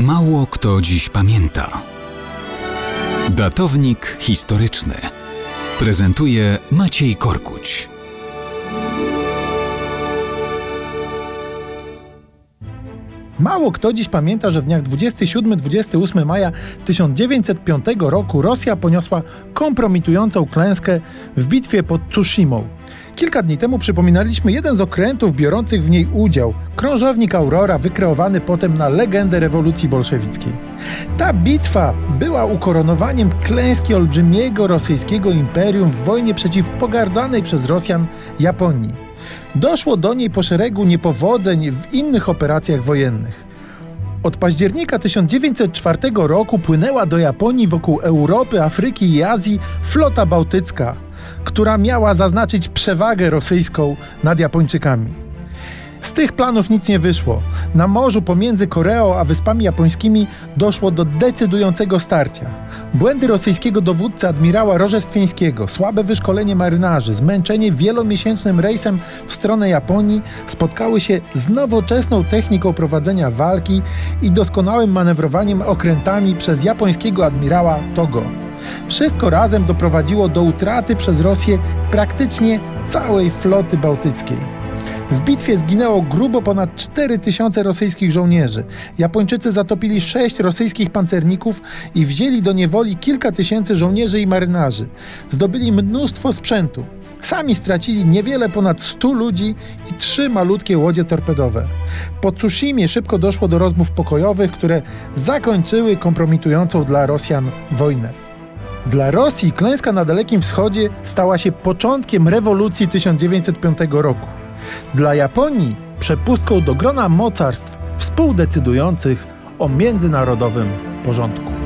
Mało kto dziś pamięta. Datownik historyczny prezentuje Maciej Korkuć. Mało kto dziś pamięta, że w dniach 27-28 maja 1905 roku Rosja poniosła kompromitującą klęskę w bitwie pod Tsushimą. Kilka dni temu przypominaliśmy jeden z okrętów biorących w niej udział, krążownik Aurora, wykreowany potem na legendę rewolucji bolszewickiej. Ta bitwa była ukoronowaniem klęski olbrzymiego rosyjskiego imperium w wojnie przeciw pogardzanej przez Rosjan Japonii. Doszło do niej po szeregu niepowodzeń w innych operacjach wojennych. Od października 1904 roku płynęła do Japonii wokół Europy, Afryki i Azji flota bałtycka, która miała zaznaczyć przewagę rosyjską nad Japończykami. Z tych planów nic nie wyszło. Na morzu pomiędzy Koreą a Wyspami Japońskimi doszło do decydującego starcia. Błędy rosyjskiego dowódcy admirała Rożestwieńskiego, słabe wyszkolenie marynarzy, zmęczenie wielomiesięcznym rejsem w stronę Japonii spotkały się z nowoczesną techniką prowadzenia walki i doskonałym manewrowaniem okrętami przez japońskiego admirała Togo. Wszystko razem doprowadziło do utraty przez Rosję praktycznie całej floty bałtyckiej. W bitwie zginęło grubo ponad 4000 rosyjskich żołnierzy. Japończycy zatopili sześć rosyjskich pancerników i wzięli do niewoli kilka tysięcy żołnierzy i marynarzy. Zdobyli mnóstwo sprzętu. Sami stracili niewiele ponad 100 ludzi i trzy malutkie łodzie torpedowe. Po Tsushimie szybko doszło do rozmów pokojowych, które zakończyły kompromitującą dla Rosjan wojnę. Dla Rosji klęska na Dalekim Wschodzie stała się początkiem rewolucji 1905 roku. Dla Japonii przepustką do grona mocarstw współdecydujących o międzynarodowym porządku.